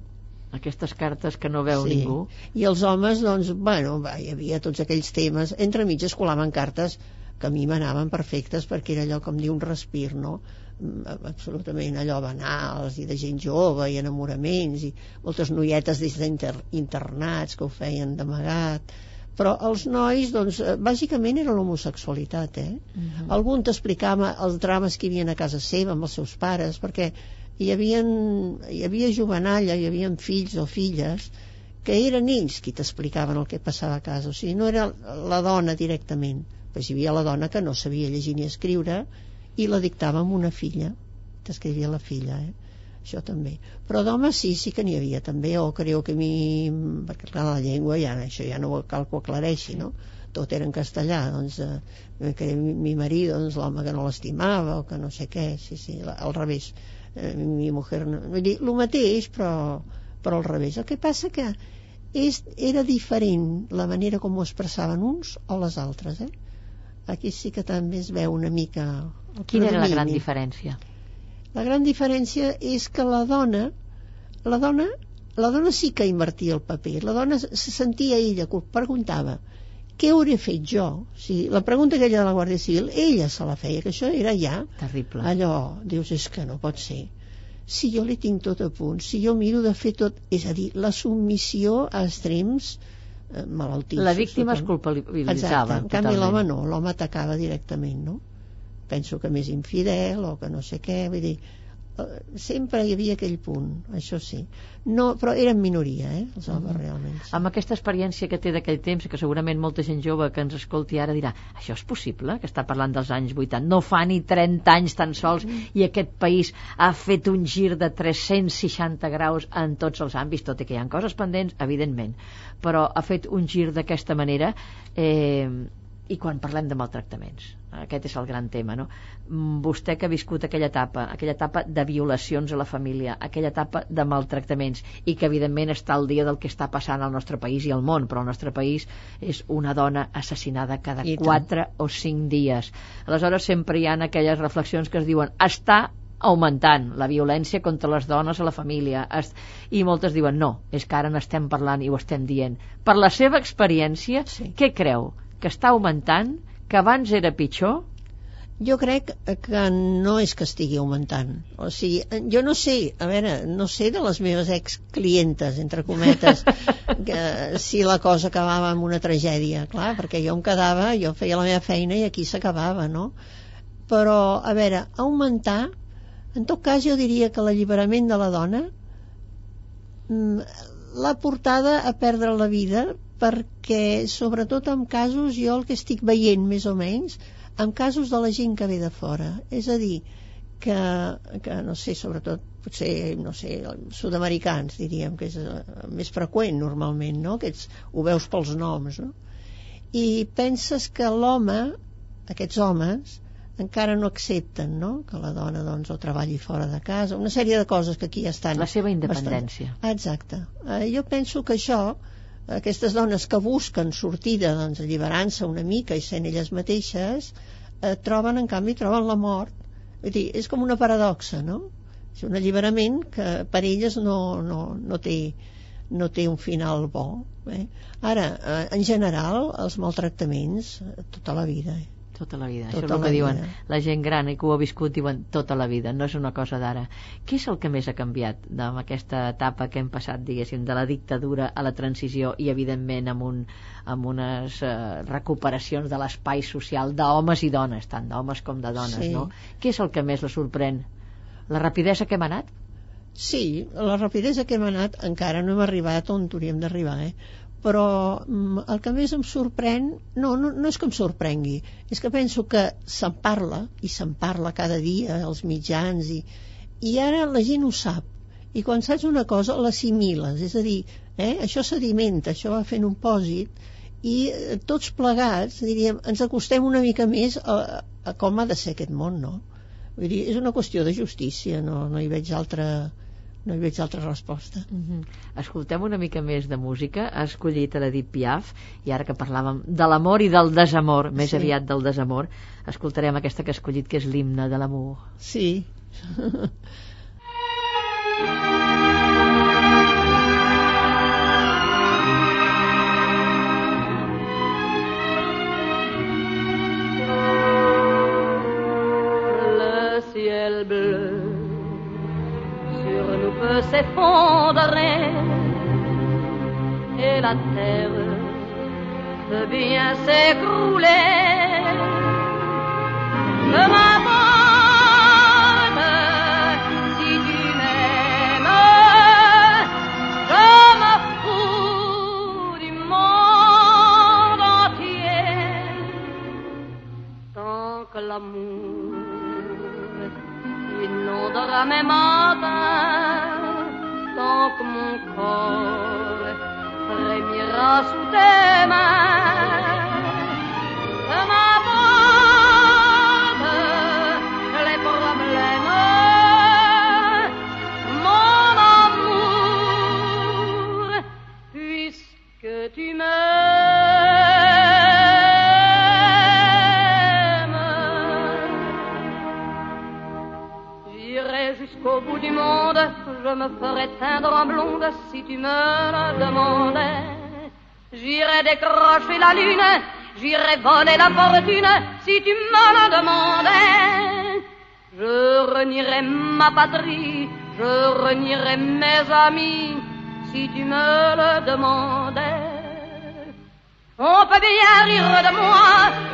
Aquestes cartes que no veu sí, ningú. i els homes doncs, bueno, va, hi havia tots aquells temes entre mig es colaven cartes que a mi m'anaven perfectes perquè era allò com dir un respir no? Mm, absolutament allò banals i de gent jove i enamoraments i moltes noietes des d'internats que ho feien d'amagat però els nois, doncs, eh, bàsicament era l'homosexualitat, eh? Uh -huh. Algun t'explicava els drames que hi havia a casa seva amb els seus pares, perquè hi havia, hi havia jovenalla, hi havia fills o filles que eren ells qui t'explicaven el que passava a casa, o sigui, no era la dona directament, però hi havia la dona que no sabia llegir ni escriure i la dictava amb una filla, t'escrivia la filla, eh? això també. Però d'homes sí, sí que n'hi havia també, o creu que a mi, perquè clar, la llengua ja, això ja no cal que ho aclareixi, no? Tot era en castellà, doncs, eh, que mi, mi marit, doncs, l'home que no l'estimava, o que no sé què, sí, sí, al revés. Eh, mi mujer, no, vull dir, el mateix, però, però al revés. El que passa que és, era diferent la manera com ho expressaven uns o les altres, eh? Aquí sí que també es veu una mica... Quina era la gran diferència? La gran diferència és que la dona, la dona, la dona sí que invertia el paper. La dona se sentia ella, que preguntava què hauré fet jo? O sigui, la pregunta aquella de la Guàrdia Civil, ella se la feia, que això era ja Terrible. allò, dius, és que no pot ser. Si jo li tinc tot a punt, si jo miro de fer tot, és a dir, la submissió a extrems eh, malaltissos. La víctima es culpabilitzava. Exacte, en canvi l'home no, l'home atacava directament, no? Penso que més infidel o que no sé què, vull dir, sempre hi havia aquell punt, això sí. No, però eren minoria, eh, els homes, realment. Sí. Amb aquesta experiència que té d'aquell temps, que segurament molta gent jove que ens escolti ara dirà això és possible, que està parlant dels anys 80, no fa ni 30 anys tan sols i aquest país ha fet un gir de 360 graus en tots els àmbits, tot i que hi ha coses pendents, evidentment, però ha fet un gir d'aquesta manera eh, i quan parlem de maltractaments aquest és el gran tema no? Mm, vostè que ha viscut aquella etapa aquella etapa de violacions a la família aquella etapa de maltractaments i que evidentment està al dia del que està passant al nostre país i al món, però al nostre país és una dona assassinada cada I tant. 4 o 5 dies aleshores sempre hi ha aquelles reflexions que es diuen està augmentant la violència contra les dones a la família i moltes diuen no, és que ara n'estem parlant i ho estem dient per la seva experiència, Sí. què creu? que està augmentant, que abans era pitjor? Jo crec que no és que estigui augmentant. O sigui, jo no sé, a veure, no sé de les meves ex-clientes, entre cometes, que si la cosa acabava amb una tragèdia, clar, perquè jo em quedava, jo feia la meva feina i aquí s'acabava, no? Però, a veure, augmentar, en tot cas jo diria que l'alliberament de la dona mm, l'ha portada a perdre la vida perquè sobretot en casos jo el que estic veient més o menys en casos de la gent que ve de fora és a dir, que, que no sé, sobretot potser, no sé, sud-americans diríem que és eh, més freqüent normalment, no? Que ets, ho veus pels noms, no? I penses que l'home, aquests homes, encara no accepten no? que la dona doncs, o treballi fora de casa, una sèrie de coses que aquí estan... La seva independència. Bastant... Exacte. Eh, jo penso que això, aquestes dones que busquen sortida, doncs, alliberant-se una mica i sent elles mateixes, eh, troben, en canvi, troben la mort. Vull dir, és com una paradoxa, no? És un alliberament que per elles no, no, no, té, no té un final bo. Eh? Ara, eh, en general, els maltractaments, eh, tota la vida, eh? Tota la vida. Tota Això és el que diuen vida. la gent gran i que ho ha viscut, diuen tota la vida, no és una cosa d'ara. Què és el que més ha canviat amb aquesta etapa que hem passat, diguéssim, de la dictadura a la transició i, evidentment, amb, un, amb unes eh, recuperacions de l'espai social d'homes i dones, tant d'homes com de dones, Sí. no? Què és el que més la sorprèn? La rapidesa que hem anat? Sí, la rapidesa que hem anat encara no hem arribat on hauríem d'arribar, eh? Però mm, el que més em sorprèn no, no, no és que em sorprengui és que penso que se'n parla i se'n parla cada dia als mitjans i, i ara la gent ho sap i quan saps una cosa l'assimiles és a dir, eh, això sedimenta això va fent un pòsit i eh, tots plegats, diríem, ens acostem una mica més a, a com ha de ser aquest món, no? Vull dir, és una qüestió de justícia, no, no hi veig altra no hi veig altra resposta. Mm -hmm. Escoltem una mica més de música. Ha escollit a l'Edith Piaf, i ara que parlàvem de l'amor i del desamor, més Sí. aviat del desamor, escoltarem aquesta que ha escollit, que és l'himne de l'amor. Sí. s'effondrer. Et la terre peut bien s'écrouler. Je m'abonne si tu m'aimes, je me fous du monde entier. Tant que l'amour inondera mes matins, que mon corps frémira sous tes mains. Je m'abonne les problèmes, mon amour, puisque tu m'aimes. J'irai jusqu'au bout du monde, je me ferai teindre en blonde si tu me le demandais. J'irai décrocher la lune, j'irai voler la fortune si tu me le demandais. Je renierai ma patrie, je renierai mes amis si tu me le demandais. On peut bien rire de moi,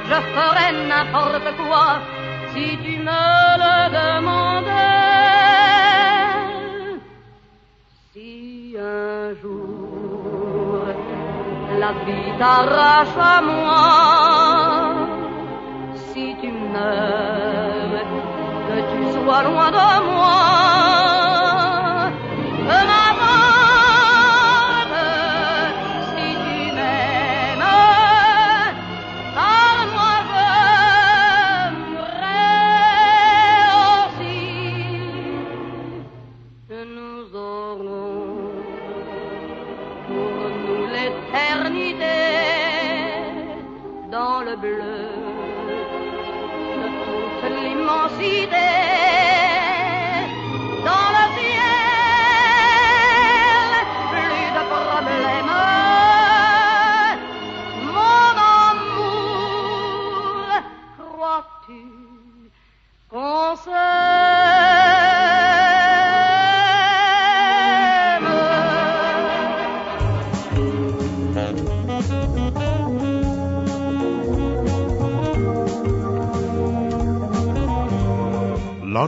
je ferai n'importe quoi si tu me le demandais. Un jour la vie t'arrache à moi, si tu meurs, que tu sois loin de moi.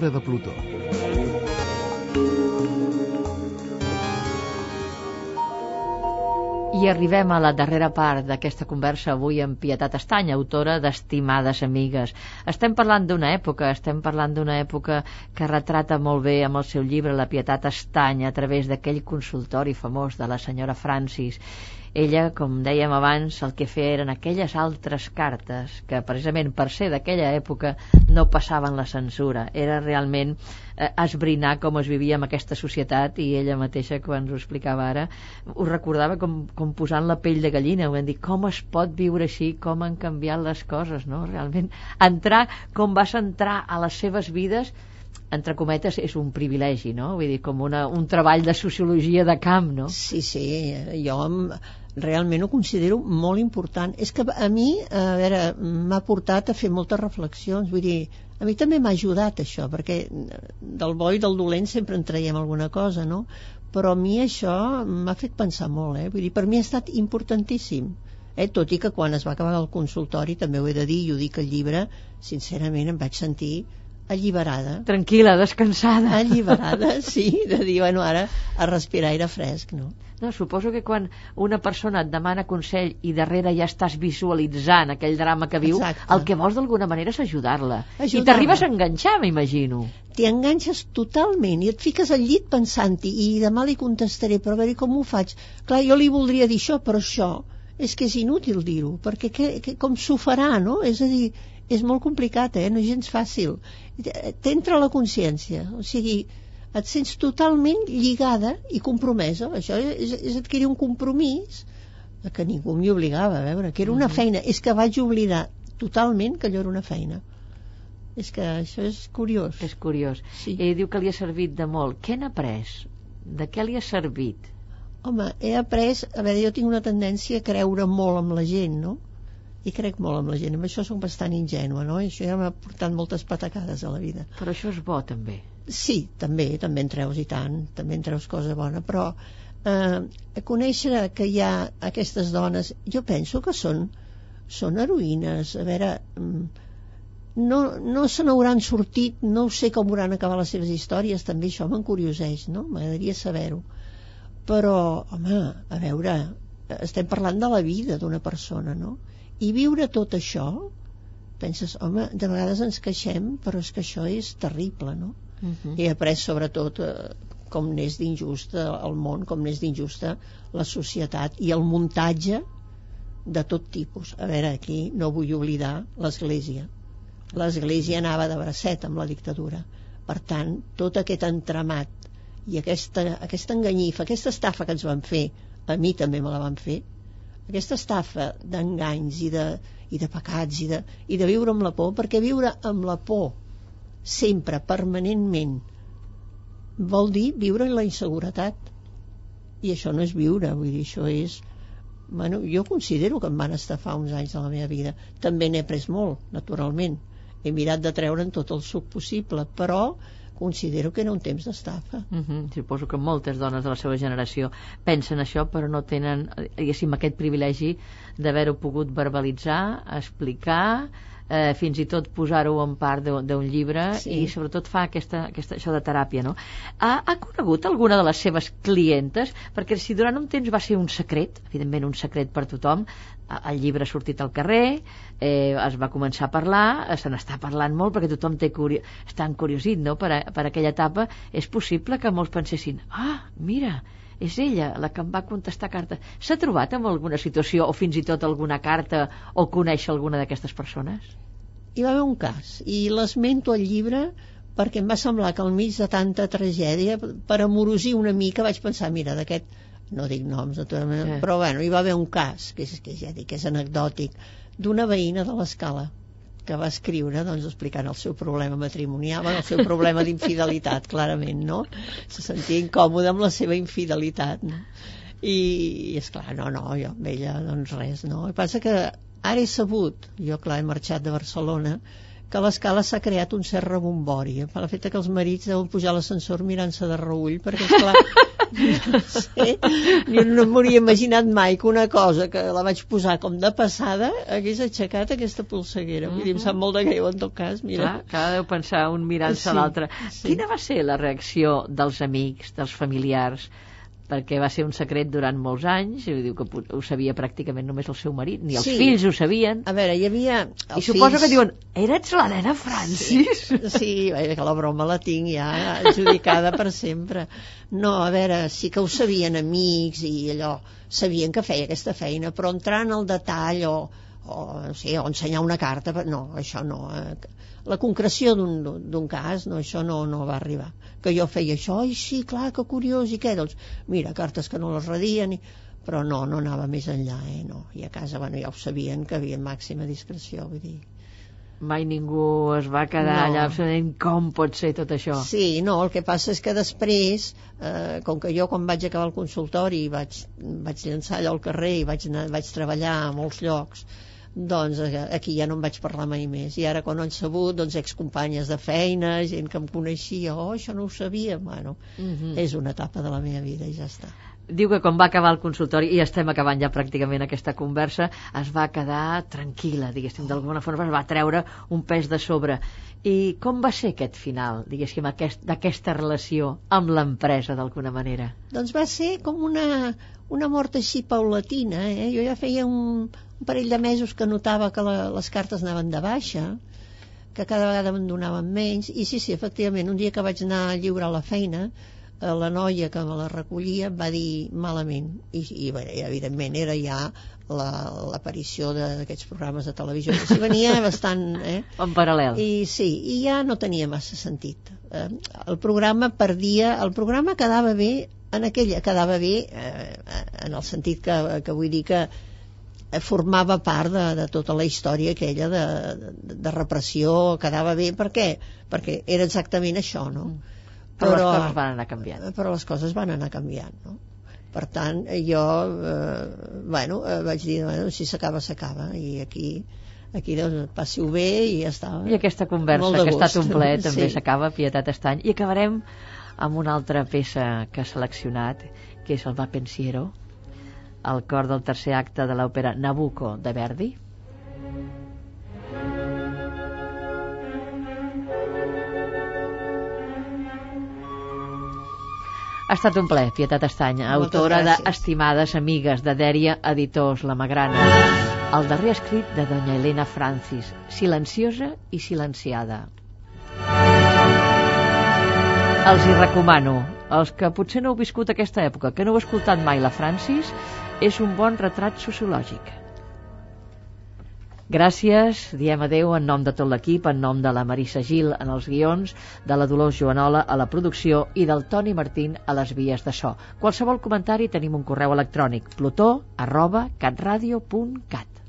L'hora de Plutó. I arribem a la darrera part d'aquesta conversa avui amb Pietat Estany, autora d'Estimades Amigues. Estem parlant d'una època, estem parlant d'una època que retrata molt bé amb el seu llibre La Pietat Estany a través d'aquell consultori famós de la senyora Francis ella, com dèiem abans, el que feia eren aquelles altres cartes que precisament per ser d'aquella època no passaven la censura. Era realment eh, esbrinar com es vivia en aquesta societat i ella mateixa, quan ens ho explicava ara, ho recordava com, com posant la pell de gallina, ho dir, com es pot viure així, com han canviat les coses, no? Realment, entrar com vas entrar a les seves vides entre cometes, és un privilegi, no? Vull dir, com una, un treball de sociologia de camp, no? Sí, sí, jo amb, realment ho considero molt important. És que a mi, a veure, m'ha portat a fer moltes reflexions, vull dir, a mi també m'ha ajudat això, perquè del bo i del dolent sempre en traiem alguna cosa, no? Però a mi això m'ha fet pensar molt, eh? Vull dir, per mi ha estat importantíssim. Eh? Tot i que quan es va acabar el consultori, també ho he de dir, i ho dic al llibre, sincerament em vaig sentir alliberada. Tranquil·la, descansada. Alliberada, sí, de dir, bueno, ara a respirar aire fresc, no? No, suposo que quan una persona et demana consell i darrere ja estàs visualitzant aquell drama que viu, Exacte. el que vols d'alguna manera és ajudar-la. Ajudar I t'arribes a enganxar, m'imagino. T'hi enganxes totalment i et fiques al llit pensant-hi i demà li contestaré, però a veure com ho faig. Clar, jo li voldria dir això, però això és que és inútil dir-ho, perquè que, que, com s'ho farà, no? És a dir, és molt complicat, eh? no és gens fàcil. T'entra la consciència, o sigui, et sents totalment lligada i compromesa. Això és, és adquirir un compromís que ningú m'hi obligava a veure, que era una mm -hmm. feina. És que vaig oblidar totalment que allò era una feina. És que això és curiós. És curiós. Sí. I diu que li ha servit de molt. Què n'ha après? De què li ha servit? Home, he après... A veure, jo tinc una tendència a creure molt amb la gent, no? I crec molt amb la gent. Amb això soc bastant ingènua, no? I això ja m'ha portat moltes patacades a la vida. Però això és bo, també. Sí, també, també en treus i tant, també en treus cosa bona, però eh, conèixer que hi ha aquestes dones, jo penso que són, són heroïnes. A veure, mm, no, no se n'hauran sortit, no sé com hauran acabat les seves històries, també això m'encurioseix, no? M'agradaria saber-ho. Però, home, a veure, estem parlant de la vida d'una persona, no? I viure tot això, penses, home, de vegades ens queixem, però és que això és terrible, no? Uh -huh. He après sobretot eh, com n'és d'injusta el món, com n'és d'injusta la societat i el muntatge de tot tipus. A veure, aquí no vull oblidar l'Església. L'Església anava de bracet amb la dictadura. Per tant, tot aquest entramat i aquesta, aquesta enganyifa, aquesta estafa que ens van fer, a mi també me la van fer, aquesta estafa d'enganys i, de, i de pecats i de, i de viure amb la por, perquè viure amb la por sempre, permanentment, vol dir viure en la inseguretat. I això no és viure, vull dir, això és... Bueno, jo considero que em van estafar uns anys de la meva vida. També n'he pres molt, naturalment. He mirat de treure'n tot el suc possible, però considero que era un temps d'estafa. Uh -huh. Suposo que moltes dones de la seva generació pensen això, però no tenen, diguéssim, aquest privilegi d'haver-ho pogut verbalitzar, explicar, eh, fins i tot posar-ho en part d'un llibre sí. i sobretot fa aquesta, aquesta, això de teràpia no? ha, ha conegut alguna de les seves clientes perquè si durant un temps va ser un secret evidentment un secret per tothom el llibre ha sortit al carrer eh, es va començar a parlar se n'està parlant molt perquè tothom té curi està encuriosit no? per, a, per aquella etapa és possible que molts pensessin ah, mira, és ella la que em va contestar carta. S'ha trobat en alguna situació o fins i tot alguna carta o coneix alguna d'aquestes persones? Hi va haver un cas i l'esmento al llibre perquè em va semblar que al mig de tanta tragèdia, per amorosir una mica, vaig pensar, mira, d'aquest, no dic noms, naturalment, sí. però bueno, hi va haver un cas, que és, que ja dic, que és anecdòtic, d'una veïna de l'escala que va escriure doncs, explicant el seu problema matrimonial, el seu problema d'infidelitat, clarament, no? Se sentia incòmode amb la seva infidelitat, no? I, i és clar, no, no, jo amb ella, doncs res, no? El que passa que ara he sabut, jo clar, he marxat de Barcelona, que a l'escala s'ha creat un cert rebombori per la fet que els marits deuen pujar a l'ascensor mirant-se de reull perquè esclar no sé, jo no m'hauria imaginat mai que una cosa que la vaig posar com de passada hagués aixecat aquesta polseguera vull dir, em sap molt de greu en tot cas mira. Clar, cada deu pensar un mirant-se sí, a l'altre sí. quina va ser la reacció dels amics, dels familiars perquè va ser un secret durant molts anys, i diu que ho sabia pràcticament només el seu marit, ni els Sí. fills ho sabien, A veure, hi havia... i suposo fills- que diuen, eres la nena Francis? Sí, vaja, que la broma la tinc ja adjudicada per sempre. No, a veure, sí que ho sabien amics i allò, sabien que feia aquesta feina, però entrar en el detall o, o, no sé, o ensenyar una carta, no, això no. eh, La concreció d'un cas, no, això no, no va arribar. Que jo feia això, ai, sí, clar, que curiós, i què? Doncs, mira, cartes que no les redien, i... però no, no anava més enllà, eh, no. I a casa, bueno, ja ho sabien que havia màxima discreció, vull dir... Mai ningú es va quedar No. allà absolutament com pot ser tot això. Sí, no, el que passa és que després, eh, com que jo quan vaig acabar el consultori vaig, vaig llançar allò al carrer i vaig, anar, vaig treballar a molts llocs, doncs eh, aquí ja no em vaig parlar mai més. I ara quan ho han sabut, doncs excompanyes de feina, gent que em coneixia, oh, això no ho sabia, bueno, Mhm. és una etapa de la meva vida i ja està. Diu que quan va acabar el consultori, i estem acabant ja pràcticament aquesta conversa, es va quedar tranquil·la, diguéssim, d'alguna forma es va treure un pes de sobre. I com va ser aquest final, diguéssim, aquest- d'aquesta relació amb l'empresa, d'alguna manera? Doncs va ser com una, una mort així paulatina, eh? Jo ja feia un, un parell de mesos que notava que la, les cartes anaven de baixa, que cada vegada me'n donaven menys, i sí, sí, efectivament, un dia que vaig anar a lliurar la feina, eh, la noia que me la recollia va dir malament, i, i, bé, evidentment era ja la- l'aparició de- d'aquests programes de televisió, que s'hi venia bastant... Eh? En paral·lel. I sí, i ja no tenia massa sentit. Eh, el programa perdia, el programa quedava bé en aquella, quedava bé eh, en el sentit que, que vull dir que formava part de, de tota la història aquella de, de, de repressió, quedava bé, per què? Perquè era exactament això, no? Però, les coses van anar canviant. però les coses van anar canviant, no? Per tant, jo, eh, bueno, eh, vaig dir, bueno, si s'acaba, s'acaba, i aquí, aquí doncs, passi-ho bé i ja està. I aquesta conversa, que ha estat un plaer, també Sí. s'acaba, Pietat Estany. I acabarem amb una altra peça que ha seleccionat, que és el Va Pensiero, el cor del tercer acte de l'òpera Nabucco de Verdi. Ha estat un plaer, Pietat Estany, autora d'Estimades Amigues de Dèria Editors La Magrana. El darrer escrit de doña Helena Francis, silenciosa i silenciada. Els hi recomano, els que potser no heu viscut aquesta època, que no heu escoltat mai la Francis, és un bon retrat sociològic. Gràcies, diem adeu en nom de tot l'equip, en nom de la Marissa Gil en els guions, de la Dolors Joanola a la producció i del Toni Martín a les vies de so. Qualsevol comentari tenim un correu electrònic plutó arroba catradio.cat.